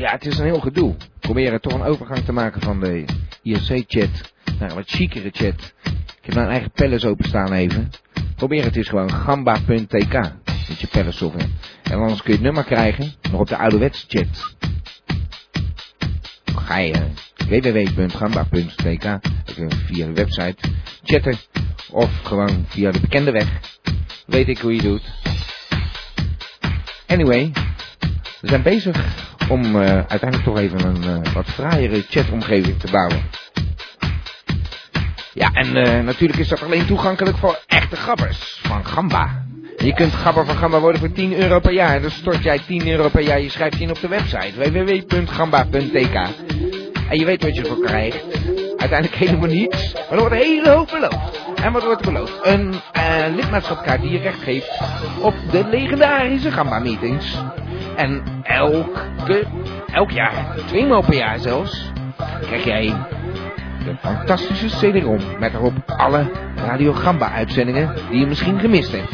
Ja, het is een heel gedoe. Proberen toch een overgang te maken van de IRC-chat naar een wat chicere chat. Ik heb mijn eigen palace openstaan even. Probeer het eens gewoon gamba.tk met je palace software. En anders kun je het nummer krijgen, nog op de ouderwetse chat. Ga je www.gamba.tk via de website chatten of gewoon via de bekende weg. Weet ik hoe je doet. Anyway, we zijn bezig om uh, uiteindelijk toch even een uh, wat fraaiere chatomgeving te bouwen. Ja, en uh, natuurlijk is dat alleen toegankelijk voor echte gabbers van Gamba. Je kunt gabber van Gamba worden voor 10 euro per jaar. Dus stort jij 10 euro per jaar, je schrijft je in op de website www.gamba.tk. En je weet wat je ervoor krijgt. Uiteindelijk helemaal niets, maar er wordt een hele hoop beloofd. En wat wordt beloofd? Een lidmaatschapkaart die je recht geeft op de legendarische Gamba-meetings. En elke, elk jaar, tweemaal per jaar zelfs, krijg jij de fantastische CD-ROM met erop alle Radio Gamba-uitzendingen die je misschien gemist hebt.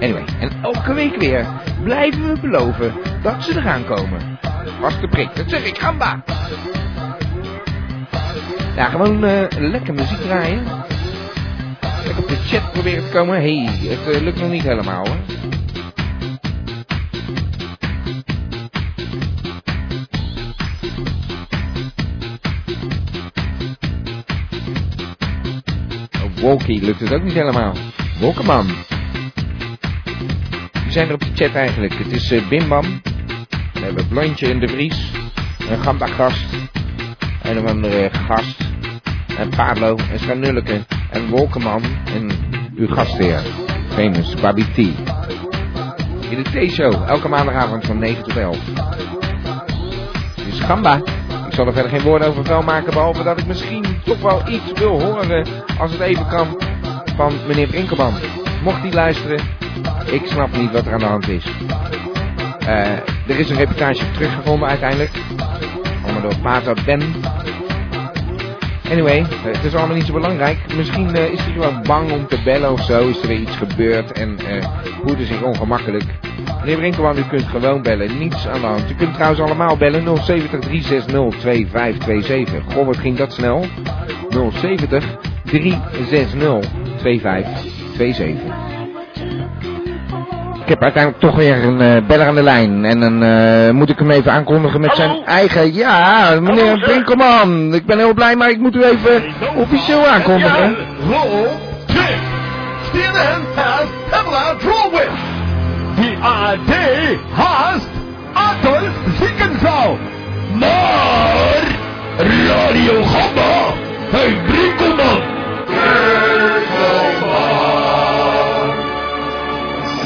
Anyway, en elke week weer blijven we beloven dat ze eraan komen. Was de prik, dat zeg ik, Gamba! Ja, gewoon uh, lekker muziek draaien. Kijk op de chat proberen te komen. hey, het uh, lukt nog niet helemaal hoor. Walkie lukt het ook niet helemaal. Wolkenman. We zijn er op de chat eigenlijk. Het is uh, Bimbam. We hebben Blondje in de Vries. Een Gamba gast. Een andere gast. En Pablo en Schanulleke en Wolkenman en uw gastheer. Famous Babi. In de T-show, elke maandagavond van 9 tot 11. Dus Gamba. Ik zal er verder geen woorden over vuil maken, behalve dat ik misschien toch wel iets wil horen, als het even kan, van meneer Brinkelman. Mocht hij luisteren, ik snap niet wat er aan de hand is. Uh, er is een reportage teruggevonden uiteindelijk. Allemaal door Pater Ben. Anyway, het is allemaal niet zo belangrijk. Misschien is hij gewoon bang om te bellen of zo. Is er weer iets gebeurd en uh, voelde zich ongemakkelijk. Meneer Brinkelman, u kunt gewoon bellen. Niets aan de hand. U kunt trouwens allemaal bellen. 070 360 2527. Goh, wat ging dat snel? 070 360 2527. Ik heb uiteindelijk toch weer een uh, beller aan de lijn. En dan uh, moet ik hem even aankondigen met Hallo? zijn eigen... Ja, meneer Hallo. Brinkelman. Ik ben heel blij, maar ik moet u even officieel aankondigen. Roll, kick. CNN has Pamela. AD has Adolf Ziekenzaal. Maar Radio Gamba heeft Brinkelman.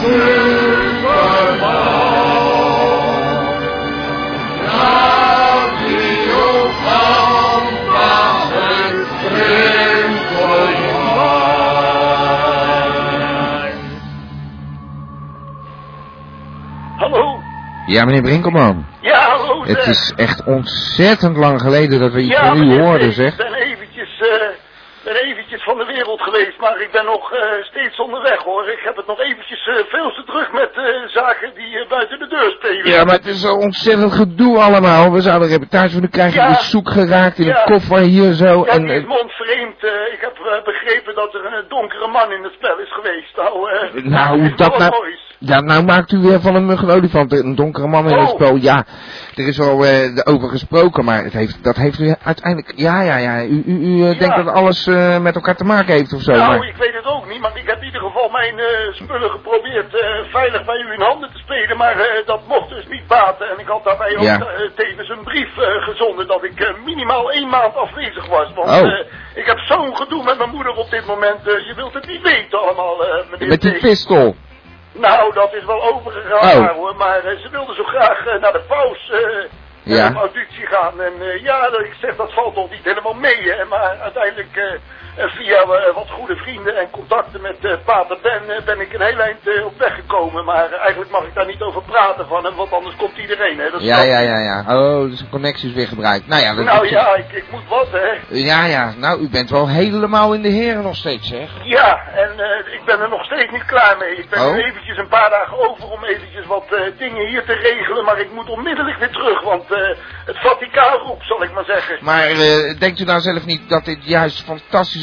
Hallo? Ja, meneer Brinkelman. Ja, hallo. Het is echt ontzettend lang geleden dat we iets ja, van u hoorden, zeg. ben eventjes, eh, ben eventjes van de wereld geweest, maar ik ben nog eh, steeds onderweg hoor. Ik heb het nog eventjes eh, veel te druk met eh, zaken die buiten de deur spelen. Ja, maar het is zo ontzettend gedoe allemaal. We zouden een reportage u krijgen. Ja. Is zoek geraakt in Ja. een koffer hier zo. Ja, en, die is mondvreemd. ik heb begrepen dat er een donkere man in het spel is geweest. Nou, Nou, dat nou- moois. Ja, nou maakt u weer van een mug een olifant, een donkere man in het Oh. spel. Ja, er is wel eh, over gesproken, maar het heeft, dat heeft u uiteindelijk... Ja, ja, ja, u, u, u denkt dat alles met elkaar te maken heeft of zo. Nou, ik weet het ook niet, maar ik heb in ieder geval mijn eh, spullen geprobeerd eh, veilig bij u in handen te spelen, maar eh, dat mocht dus niet baten. En ik had daarbij ook Ja. tevens een brief gezonden dat ik minimaal één maand afwezig was. Want Oh. ik heb zo'n gedoe met mijn moeder op dit moment, je wilt het niet weten allemaal, meneer Met die pistool. Nou, dat is wel overgegaan Oh. maar, hoor, maar ze wilde zo graag naar de paus. Ja. op auditie gaan. En ja, ik zeg dat valt nog niet helemaal mee. Hè, maar uiteindelijk via eh, wat goede vrienden en contacten met eh, Pater Ben eh, ben ik een heel eind op weg gekomen. Maar eigenlijk mag ik daar niet over praten van hem, want anders komt iedereen. Hè, dat Ja, ja, ja, ja. Oh, dus connecties weer gebruikt. Nou ja, dat Nou ja, ik, ik moet wat hè. Ja, ja. Nou, u bent wel helemaal in de heren nog steeds, zeg. Ja, en ik ben er nog steeds niet klaar mee. Ik ben Oh. eventjes een paar dagen over om eventjes wat dingen hier te regelen, maar ik moet onmiddellijk weer terug, want het Vaticaan roept, zal ik maar zeggen. Maar denkt u nou zelf niet dat dit juist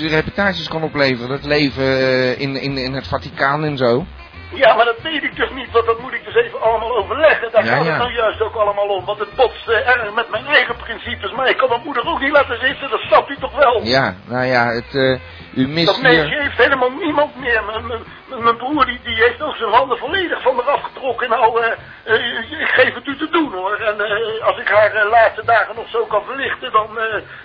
reputaties kan opleveren? Dat leven eh, in, in, in het Vaticaan en zo? Ja, maar dat weet ik dus niet, want dat moet ik dus even allemaal overleggen. Daar Ja, gaat ja. het nou juist ook allemaal om, want het botst eh, erg met mijn eigen principes. Maar ik kan mijn moeder ook niet laten zitten, dat snapt u toch wel? Ja, nou ja, het, eh, u mist Dat meisje hier... heeft helemaal niemand meer. Mijn, mijn, mijn- mijn broer die, die heeft ook zijn handen volledig van me afgetrokken. Nou, eh, ik geef het u te doen hoor. En eh, als ik haar laatste dagen nog zo kan verlichten, dan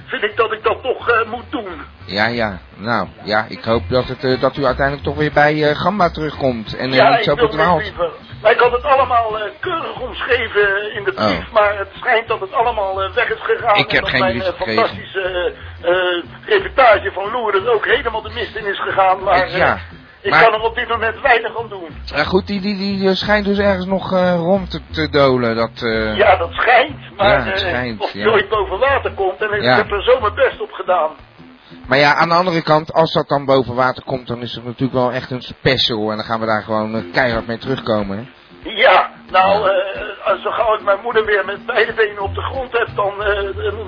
vind ik dat ik dat toch moet doen. Ja, ja. Nou, ja, ik hoop dat, het, dat u uiteindelijk toch weer bij Gamba terugkomt. En ja, niet ik zo verdwaalt. Het. Maar ik had het allemaal eh, keurig omschreven in de brief, Oh. maar het schijnt dat het allemaal eh, weg is gegaan. Ik heb en geen brief eh, gekregen. fantastische eh, reportage van Lourdes ook helemaal de mist in is gegaan. Maar Ja, ik maar- kan er op dit moment weinig aan doen. Ja, goed, die, die, die schijnt dus ergens nog eh, rond te, te dolen. Dat, Ja, dat schijnt. Maar Ja, het of die ja. ooit boven water komt. En Ja. ik heb er zo mijn best op gedaan. Maar ja, aan de andere kant, als dat dan boven water komt, dan is het natuurlijk wel echt een special. En dan gaan we daar gewoon eh, keihard mee terugkomen. Hè? Ja, nou, eh, als zo gauw ik mijn moeder weer met beide benen op de grond heb, dan, eh,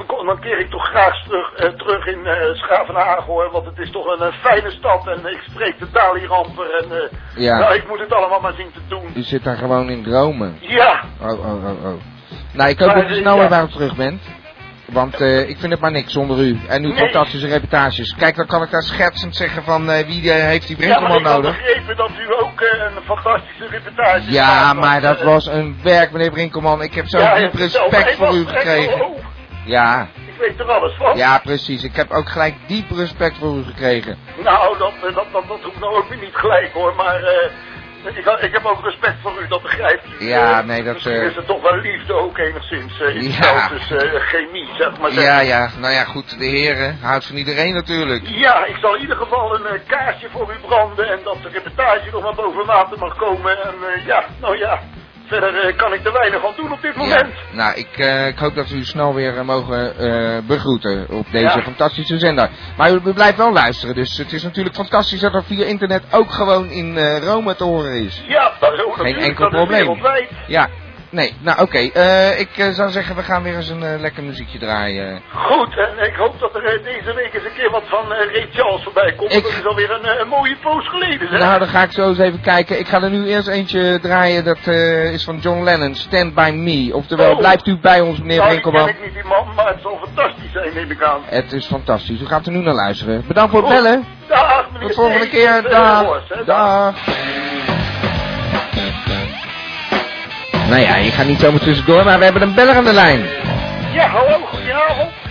dan, dan keer ik toch graag terug, terug in eh Schavenhagen hoor. Want het is toch een, fijne stad en ik spreek de taal hier amper. En Ja. nou, ik moet het allemaal maar zien te doen. U zit daar gewoon in dromen. Ja, Oh, oh, oh, oh. Nou, ik hoop Maar, dat u eh, snel ja. weer ons terug bent. Want eh, ik vind het maar niks zonder u. En uw Nee. fantastische reputaties. Kijk, dan kan ik daar schertsend zeggen van eh, wie eh, heeft die ja Brinkelman ik had nodig. begrepen dat u ook een fantastische reportage Ja, maar dat was een werk, meneer Brinkelman. Ik heb zo'n Ja, diep respect voor ik u gekregen. oh, Ja, ik weet er alles van. ja, precies. Ik heb ook gelijk diep respect voor u gekregen. Nou, dat, dat, dat, dat hoeft nou ook weer niet gelijk hoor, maar ik, ik heb ook respect voor u, dat begrijpt u. Ja, Eh, nee, dat, Misschien eh, is het toch wel liefde ook enigszins, eh, iets Ja. dus chemie, zeg maar. Ja, zeggen. ja, nou ja, goed, de heren houdt van iedereen natuurlijk. Ja, ik zal in ieder geval een eh, kaarsje voor u branden en dat de reportage nog maar boven water mag komen. En ja, nou ja, verder eh, kan ik er weinig aan doen op dit Ja, moment. nou, ik, eh, ik hoop dat we u snel weer eh, mogen begroeten op deze Ja. fantastische zender. Maar u, u blijft wel luisteren, dus het is natuurlijk fantastisch dat er via internet ook gewoon in Rome te horen is. Ja, dat is ook natuurlijk, enkel probleem. wereldwijd. Ja, nee, nou oké, ik zou zeggen we gaan weer eens een lekker muziekje draaien. Goed, en ik hoop dat er eh, deze week eens een keer wat van eh Ray Charles voorbij komt. Ik- Dat is alweer een, eh, een mooie poos geleden, zeg. Nou, dan ga ik zo eens even kijken. Ik ga er nu eerst eentje draaien, dat is van John Lennon, Stand By Me. Oftewel, Oh. blijft u bij ons meneer nou, die ken Winkelman. ik niet, die man, maar het zal fantastisch zijn, neem ik aan. Het is fantastisch, u gaat er nu naar luisteren. Bedankt voor het Goed. bellen. Dag, meneer. Tot de volgende keer. Dag. Hè. Dag. Nou ja, je gaat niet zomaar tussendoor, maar we hebben een beller aan de lijn. Ja, hallo.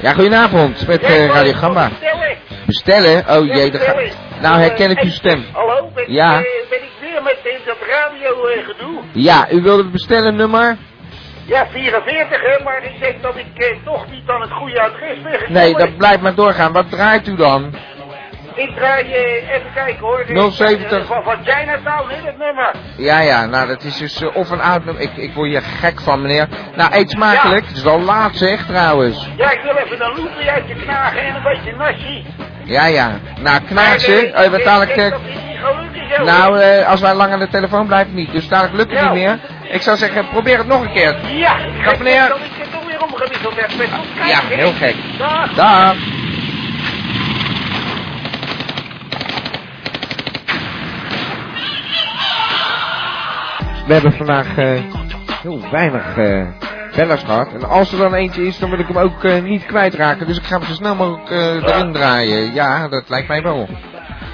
Ja, goedenavond, met eh, ik wou Radio Gamba. vertellen. Bestellen? Oh Ja, jee, dat ga... Nou herken ik Eh, uw stem. Hallo, ben, Ja. eh, ben ik weer met eh, dat radio eh, gedoe? Ja, u wilde bestellen nummer? Ja, 44 hè, maar ik denk dat ik eh, toch niet aan het goede adres ben gekomen. Nee, dat blijft maar doorgaan. Wat draait u dan? Ik draai, eh, even kijken hoor. Eh, 070. eh, Van, van Chinatown, hè, dat nummer. Ja, ja, nou dat is dus eh, of een oud nummer. Ik, ik word hier gek van, meneer. Nou, eet smakelijk. Het is wel laat zeg, trouwens. Ja, ik wil even een loepje uit je knagen en een beetje nasi. Ja, ja. Nou, dadelijk... ik niet gelukkig zo. Nou, eh, als wij lang aan de telefoon blijven niet. Dus dadelijk lukt het Ja. niet meer. Ik zou zeggen, probeer het nog een keer. Ja, Dag, denk meneer. ik het toch weer omgewisseld met Ja, heel gek. Dag. Dag. We hebben vandaag eh, heel weinig eh, bellers gehad. En als er dan eentje is, dan wil ik hem ook eh, niet kwijtraken. Dus ik ga hem zo snel mogelijk erin draaien. Ja, dat lijkt mij wel.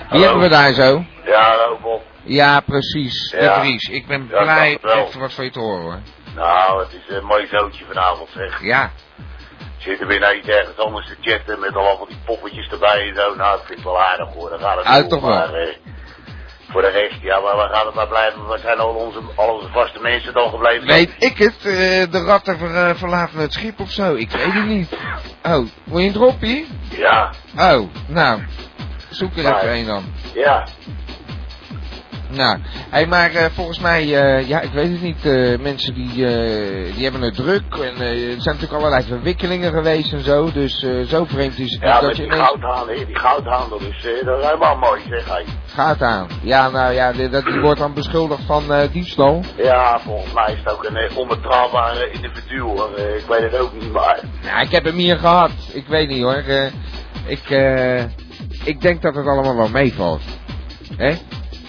Wie hebben we daar zo? Ja, Bob. Ja, precies. De Ja. Vries. Ik ben Ja, blij wel. even wat van je te horen hoor. Nou, het is een mooi zootje vanavond zeg. Ja. Zitten we nou iets ergens anders te chatten met allemaal die poppetjes erbij en zo. Nou, dat vind ik wel aardig hoor. Dan gaat het Uit toch wel. Maar, eh, Voor de rest, ja, maar waar gaat het maar blijven? Waar zijn al onze, al onze vaste mensen dan gebleven? Weet ik het? eh, de ratten ver, eh, verlaten het schip of zo? Ik weet het niet. Oh, wil je een droppie? Ja, Oh, nou. Zoek er Maar- even een dan. ja. Nou, hey, maar eh, volgens mij, eh, ja, ik weet het niet, eh, mensen die, die hebben het druk en er zijn natuurlijk allerlei verwikkelingen geweest en zo, dus zo vreemd is het Ja, dat je die ineens goudhandel, die goudhandel, dus eh, dat is helemaal mooi, zeg hij. gaat aan. Ja, nou ja, die, dat, die wordt dan beschuldigd van diefstal. Ja, volgens mij is het ook een onbetrouwbare individu, hoor. Ik weet het ook niet, maar... Nou, ik heb hem hier gehad, ik weet niet hoor. Ik, ik denk dat het allemaal wel meevalt. Hè?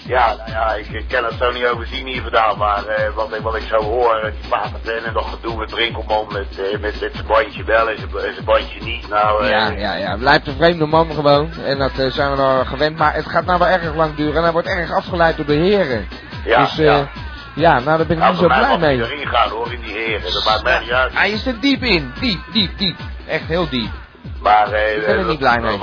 Ja, nou ja, ik eh, kan het zo niet overzien hier vandaan, maar eh, wat, ik, wat ik zo hoor, eh, die paterden en nog gedoe met Brinkelman, met, eh, met, met zijn bandje wel en zijn- bandje niet. Nou, Ja, ja, ja. Blijft een vreemde man gewoon. En dat zijn we nou gewend. Maar het gaat nou wel erg lang duren. En hij wordt erg afgeleid door de heren. ja, dus ja. ja. nou daar ben ik Nou, niet zo blij mag hij mee. erin gaan hoor, in die heren, dat maakt mij niet uit. Hij is er diep in. Diep, diep, diep. Echt heel diep. Maar eh, ben er eh, niet blij mee.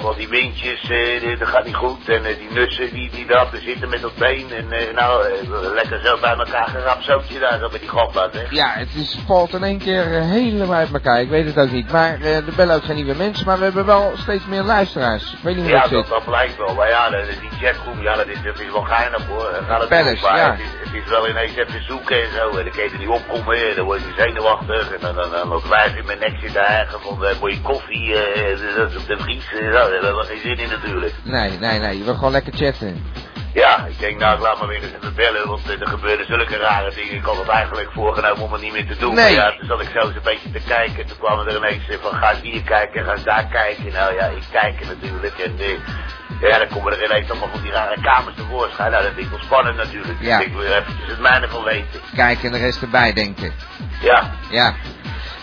Wat die windjes, eh, dat gaat niet goed. En eh, die nussen die, die erachter zitten met dat been. En eh, nou, eh, lekker zo bij elkaar gerapsootje daar zo met die gamba, zeg. Ja, het is, valt in één keer eh, helemaal uit elkaar. Ik weet het ook niet. Maar eh, er bellen ook geen nieuwe mensen. Maar we hebben wel steeds meer luisteraars. Ik weet niet hoe Ja, dat dat, zit. dat blijkt wel. Maar ja, de- die chatroom, ja, dat is, dat is wel geinig hoor. Dan gaat het ja. het, is, het is wel ineens even zoeken en zo. En dan kan je er niet opkomen en dan word je zenuwachtig. En dan, dan, dan wijf in mijn nek zitten eigen van, eh, moet je koffie, eh, op de vries. eh, nou, daar hebben we geen zin in natuurlijk. Nee, nee, nee. Je wil gewoon lekker chatten. Ja, ik denk nou, ik laat maar weer eens even bellen, want eh, er gebeuren zulke rare dingen. Ik had het eigenlijk voorgenomen om het niet meer te doen. Nee. Maar ja, toen zat ik zo eens een beetje te kijken. Toen kwamen er ineens eh, van, ga eens hier kijken, ga eens daar kijken. Nou ja, ik kijk er natuurlijk. En eh, ja, dan komen er ineens allemaal van die rare kamers tevoorschijn. Nou, dat vind ik wel spannend natuurlijk. Ja. Dus ik wil eventjes het mijne van weten. Kijken en de rest erbij denken. Ja, Ja.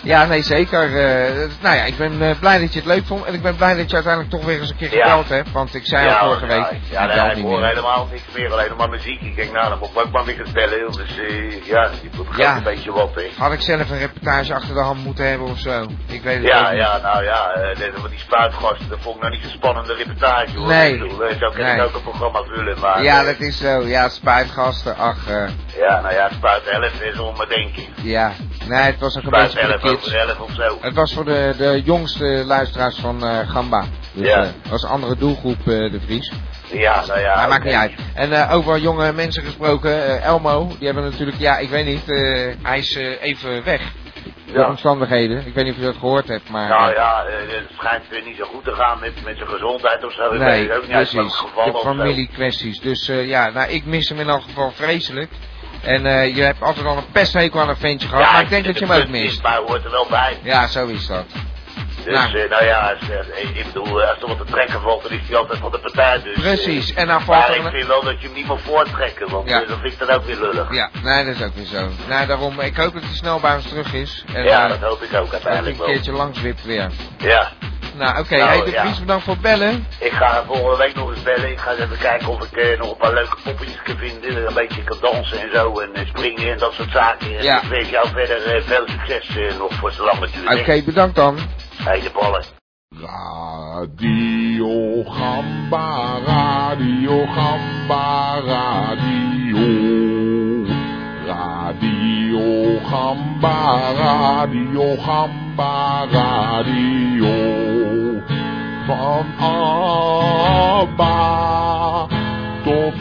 Ja, nee, zeker. eh, nou ja, ik ben eh, blij dat je het leuk vond. En ik ben blij dat je uiteindelijk toch weer eens een keer Ja. gebeld hebt. Want ik zei ja, al vorige ja, week. Ja, ik nee, ik hoor meer. helemaal niks meer, alleen maar muziek. Ik denk, nou, dan moet ik ook maar weer eens bellen. Dus eh, ja, je Ja. een beetje wat, hè. Had ik zelf een reportage achter de hand moeten hebben of zo? Ik weet het Ja, ook niet. ja, nou ja, eh, van die spuitgasten, dat vond ik nou niet zo'n spannende reportage hoor. Nee. Ik bedoel, eh, Zo kan Nee. ik ook een programma vullen, maar... Ja, eh, dat is zo. Ja, spuitgasten. Ach, eh, Ja, nou ja, spuit 11 is om me denken. ja. Nee, het was ook een beetje voor 11 de kids. over 11 of zo. Het was voor de, de jongste luisteraars van eh, Gamba. Dus Ja. eh, dat was een andere doelgroep, eh, de Vries. Ja, nou ja. maar maakt niet uit. En eh, over jonge mensen gesproken, Elmo, die hebben natuurlijk, ja, ik weet niet, hij is even weg. Door Ja. omstandigheden. Ik weet niet of je dat gehoord hebt, maar... Nou ja, het schijnt eh, niet zo goed te gaan met, met zijn gezondheid of zo. Ik Nee, weet het ook niet uit precies. geval De of zo. familiekwesties. Dus ja, nou, ik mis hem in elk geval vreselijk. En eh, je hebt altijd al een pesthekel aan een ventje gehad, Ja, maar ik denk dat je hem ook mist. Maar hoort er wel bij. Ja, zo is dat. Dus, Nou. nou, nou ja, als, eh, ik bedoel, eh, als er wat te trekken valt, dan is hij altijd van de partij. Dus, Precies, eh, en dan valt maar ik vind wel dat je hem niet mag voortrekken, want Ja. eh, dan vind ik dat ook weer lullig. Ja, nee, dat is ook weer zo. Nou, daarom, ik hoop dat hij snel bij ons terug is. En, Ja, eh, dat hoop ik ook dat hij uiteindelijk een wel. keertje langswipt weer. Ja, Nou, oké, Nou, hey, de ja. Vries, bedankt voor het bellen. ik ga volgende week nog eens bellen. Ik ga eens even kijken of ik eh, nog een paar leuke poppetjes kan vinden. Een beetje kan dansen en zo en eh, springen en dat soort zaken. En Ja. ik wens jou verder eh, veel succes eh, nog voor zo lang natuurlijk. Oké, bedankt dan. Hey, de ballen. Radio Gamba, Radio Gamba, Radio. Radio Gamba, Radio Gamba, Radio. Van Abba tot